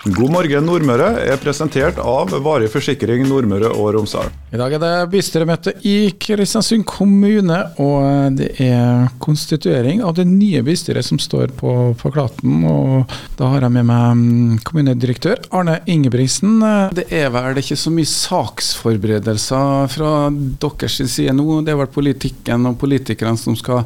God morgen Nordmøre er presentert av Varig forsikring Nordmøre og Romsdal. I dag er det bystyremøte i Kristiansund kommune, og det er konstituering av det nye bystyret som står på plakaten. Og da har jeg med meg mm, kommunedirektør Arne Ingebrigtsen. Det er vel ikke så mye saksforberedelser fra deres side nå? Det er vel politikken og politikerne som skal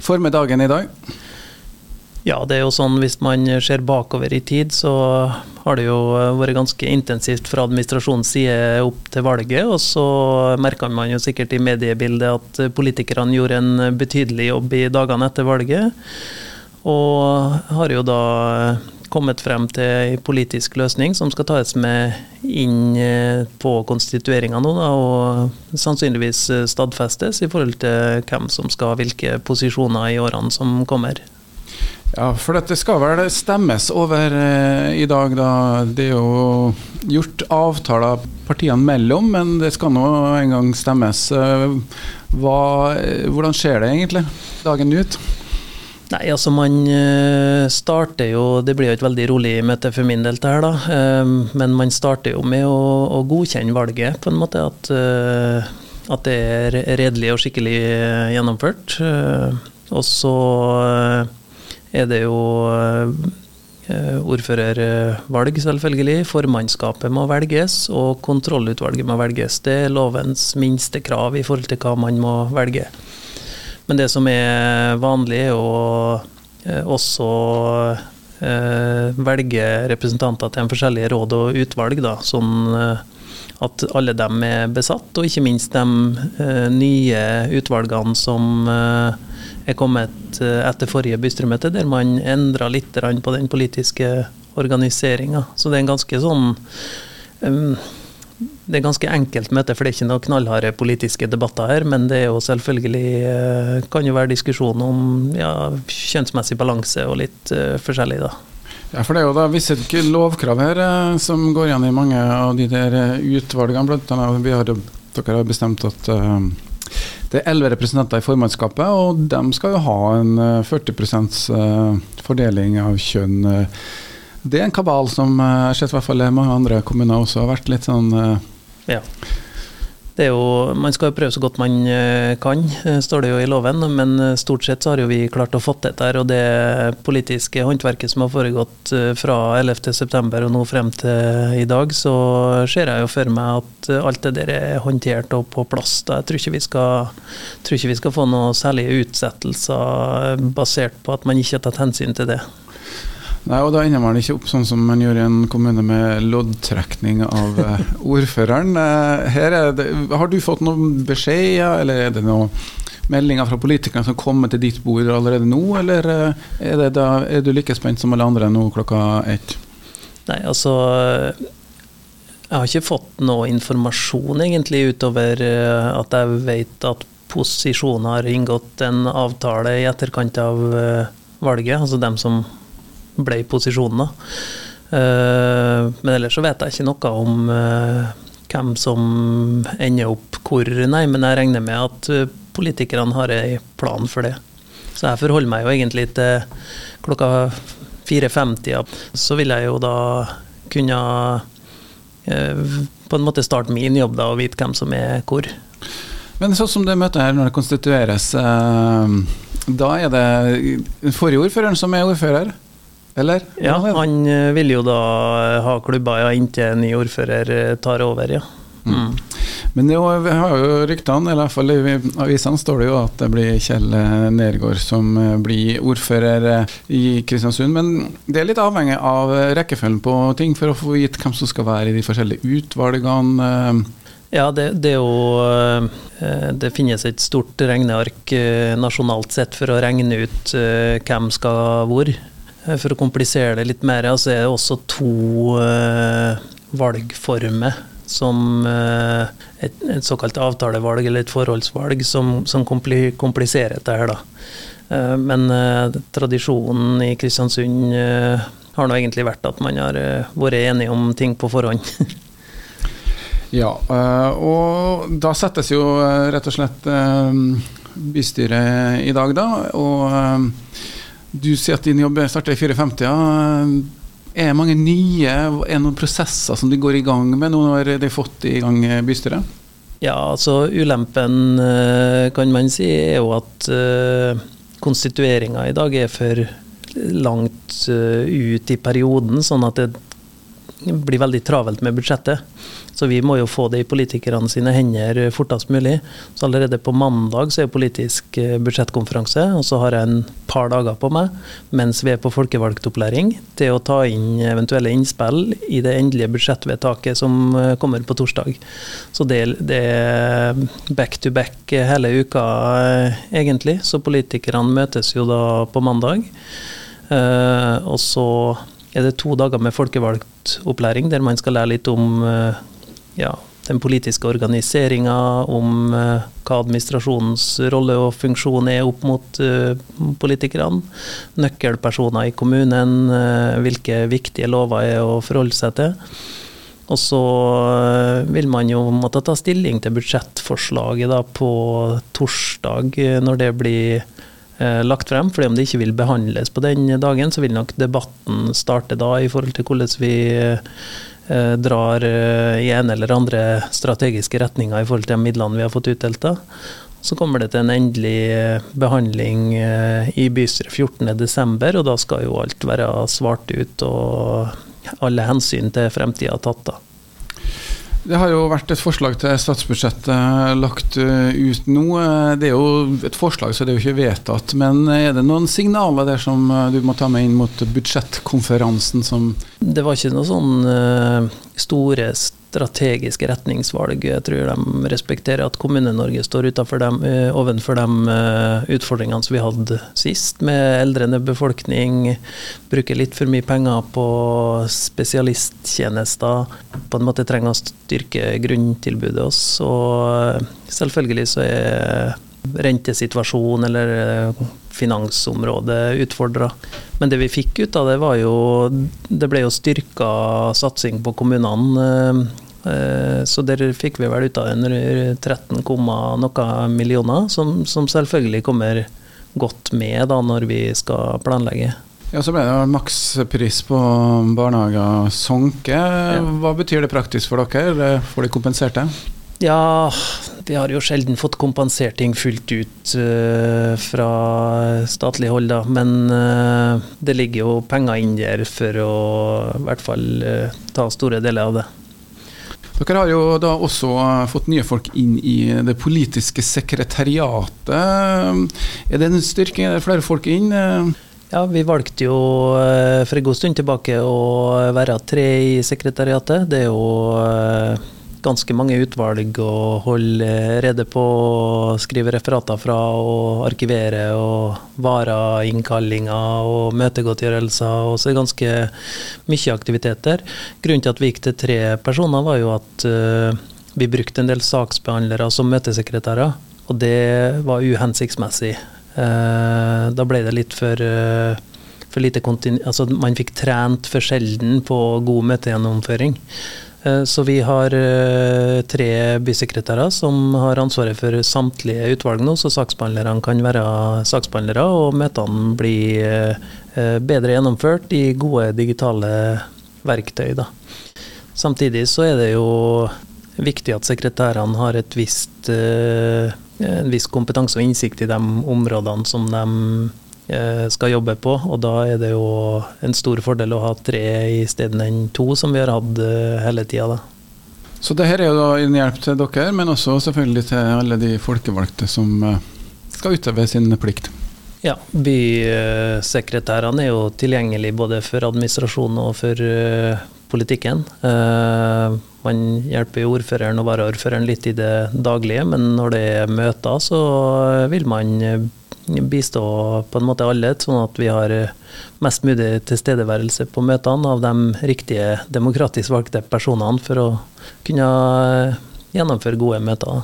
forme dagen i dag? Ja, det er jo sånn hvis man ser bakover i tid, så har det jo vært ganske intensivt fra administrasjonens side opp til valget. Og så merka man jo sikkert i mediebildet at politikerne gjorde en betydelig jobb i dagene etter valget. Og har jo da kommet frem til en politisk løsning som skal tas med inn på konstitueringa nå, og sannsynligvis stadfestes i forhold til hvem som skal ha hvilke posisjoner i årene som kommer. Ja, for dette skal vel stemmes over eh, i dag, da. Det er jo gjort avtaler partiene mellom, men det skal nå en gang stemmes. Eh, hva, hvordan skjer det egentlig dagen ut? Nei, altså man eh, starter jo Det blir jo et veldig rolig møte for min del, her, da. Eh, men man starter jo med å, å godkjenne valget, på en måte. At, at det er redelig og skikkelig gjennomført. Og så er det jo eh, ordførervalg, selvfølgelig. Formannskapet må velges, og kontrollutvalget må velges. Det er lovens minste krav i forhold til hva man må velge. Men det som er vanlig, er å eh, også eh, velge representanter til en forskjellige råd og utvalg, da, sånn at alle dem er besatt, og ikke minst de nye utvalgene som er kommet eh, etter forrige bystyremøte, der man endra litt på den politiske organiseringa. Så det er en ganske sånn det er ganske enkelt møte, for det er ikke noen knallharde politiske debatter her. Men det er jo selvfølgelig eh, kan jo være diskusjon om ja, kjønnsmessig balanse og litt forskjellig, da. Ja, for Det er jo da visse lovkrav her eh, som går igjen i mange av de der utvalgene. Blant annet, vi har, dere har bestemt at eh, det er elleve representanter i formannskapet, og de skal jo ha en 40 eh, eh, fordeling av kjønn. Det er en kabal som eh, jeg har sett i hvert fall mange andre kommuner også har vært litt sånn ja. Jo, man skal jo prøve så godt man eh, kan, eh, står det jo i loven. Men eh, stort sett så har jo vi klart å få til dette. Og det politiske håndverket som har foregått fra 11.9. og nå frem til i dag, så ser jeg jo for meg at alt det der er håndtert og på plass. Da. Jeg tror ikke, vi skal, tror ikke vi skal få noen særlige utsettelser basert på at man ikke har tatt hensyn til det. Nei, og Da ender man ikke opp sånn som man gjør i en kommune med loddtrekning av uh, ordføreren. Her det, har du fått noen beskjeder, eller er det noen meldinger fra politikerne som kommer til ditt bord allerede nå, eller uh, er, da, er, du like spent som alle andre nå klokka ett? Nei, altså Jeg har ikke fått noe informasjon egentlig utover at jeg vet at posisjonen har inngått en avtale i etterkant av valget, altså dem som ble i posisjonen. Uh, men ellers så vet jeg ikke noe om uh, hvem som ender opp hvor, nei. Men jeg regner med at uh, politikerne har en plan for det. Så jeg forholder meg jo egentlig til klokka 4.50. Så vil jeg jo da kunne på en måte starte min jobb da og vite hvem som er hvor. Men sånn som det møtet her, når det konstitueres, da er det forrige ordføreren som er ordfører? Eller? Ja, han eh, vil jo da ha klubber ja, inntil ny ordfører eh, tar over, ja. Mm. Mm. Men jo, vi har jo ryktene, eller i hvert fall i avisene står det jo at det blir Kjell eh, Nergård som blir ordfører i Kristiansund. Men det er litt avhengig av rekkefølgen på ting for å få gitt hvem som skal være i de forskjellige utvalgene. Ja, det, det, jo Det finnes et stort regneark nasjonalt sett for å regne ut hvem skal hvor. Eh, for å komplisere det litt mer, så er det også to uh, valgformer som uh, et, et, såkalt avtalevalg eller et forholdsvalg som, som kompliserer dette her, da. Men tradisjonen i Kristiansund har nå egentlig vært at man har vært enige om ting på forhånd. ja, og da settes jo rett og slett bystyret i dag, da. og du sier at din jobb starter i 54. Ja. Er det mange nye er det noen prosesser som de går i gang med nå når de har fått i gang bystyret? Ja, altså ulempen kan man si er jo at konstitueringa i dag er for langt ut i perioden, sånn at det blir veldig travelt med budsjettet. Så vi må jo få det i politikerne sine hender fortest mulig. Så allerede på mandag så er politisk eh, budsjettkonferanse, og så har jeg en par dager på meg mens vi er på folkevalgtopplæring til å ta inn eventuelle innspill i det endelige budsjettvedtaket som eh, kommer på torsdag. Så det, det er back to back hele uka, eh, egentlig. Så politikerne møtes jo da på mandag. og så er det to dager med folkevalgt opplæring, der man skal lære litt om eh, ja, den politiske organiseringa, om uh, hva administrasjonens rolle og funksjon er opp mot uh, politikerne. Nøkkelpersoner i kommunen, hvilke viktige lover er å forholde seg til. Og så vil man jo måtte ta stilling til budsjettforslaget på torsdag, når det blir Eh, lagt frem. fordi om det ikke vil behandles på den dagen, så vil nok debatten starte da i forhold til hvordan vi eh, drar eh, i en eller andre strategiske retninger i forhold til de midlene vi har fått utdelt. Så kommer det til en endelig behandling i bystyret 14.12, og da skal jo alt være svart ut og alle hensyn til fremtida tatt. da. Det har jo vært et forslag til statsbudsjettet lagt eh, ut nå. Eh, det er jo et forslag, så det er jo ikke vedtatt. Men er det noen signaler der som eh, du må ta med inn mot budsjettkonferansen som Det var ikke noen sånn store strategiske retningsvalg. Jeg tror de respekterer at Kommune-Norge står dem, eh, ovenfor de eh, utfordringene som vi hadde sist, med eldrende befolkning, bruker litt for mye penger på spesialisttjenester. På en måte trenger å styrke grunntilbudet oss. Og eh, selvfølgelig så er rentesituasjon eller finansområdet utfordra. Men det vi fikk ut av det, var jo Det ble jo styrka satsing på kommunene Eh, så der fikk vi vel ut av under 13, noe millioner, som, som, selvfølgelig kommer godt med da når vi skal planlegge. Ja, Så ble det makspris på barnehager Sonke. Hva betyr det praktisk for dere? Får de kompensert det? Ja, vi har jo sjelden fått kompensert ting fullt ut uh, fra statlig hold, da. Men uh, det ligger jo penger inn der for å i hvert fall uh, ta store deler av det. Dere har jo da også fått nye folk inn i det politiske sekretariatet. Er det en styrke? Er det flere folk inn? Ja, vi valgte jo for en god stund tilbake å være tre i sekretariatet. Det er jo ganske mange utvalg å holde rede på, skrive referater fra og arkivere og varainnkallinger og møtegodtgjørelser. Og så ganske mye aktiviteter. Grunnen til at vi gikk til tre personer, var jo at uh, vi brukte en del saksbehandlere som møtesekretærer, og det var uhensiktsmessig. Uh, da ble det litt for uh, for lite altså Man fikk trent for sjelden på god møtegjennomføring. Eh, så vi har eh, tre bysekretærer som har ansvaret for samtlige utvalg nå, så saksbehandlerne kan være saksbehandlere, og møtene blir eh, bedre gjennomført i gode digitale verktøy. Da. Samtidig så er det jo viktig at sekretærene har et visst, en viss kompetanse og innsikt i de områdene som de skal jobbe på. Og da er det jo en stor fordel å ha tre istedenfor to, som vi har hatt eh, hele tida. Så det her er jo da en hjelp til dere, men også selvfølgelig til alle de folkevalgte som eh, skal utøve sin plikt. Ja, bysekretærene er jo tilgjengelig både for administrasjonen og for politikken. Man hjelper ordføreren og varaordføreren litt i det daglige, men når det er møter, så vil man bistå på en måte alle, sånn at vi har eh, mest mulig tilstedeværelse på møtene av de riktige demokratisk valgte personene for å kunne eh, gjennomføre gode møter.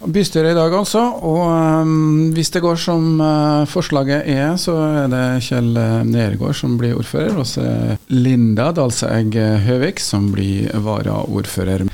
Bystyret i dag, altså. Og um, hvis det går som uh, forslaget er, så er det Kjell Nergård som blir ordfører. Og så er Linda Dalseegg Høvik som blir varaordfører.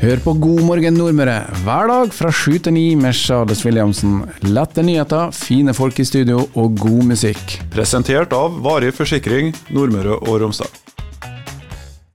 Hør på God morgen Nordmøre hver dag fra sju til ni med Charles Williamsen. Lette nyheter, fine folk i studio og god musikk. Presentert av Varig forsikring Nordmøre og Romsdal.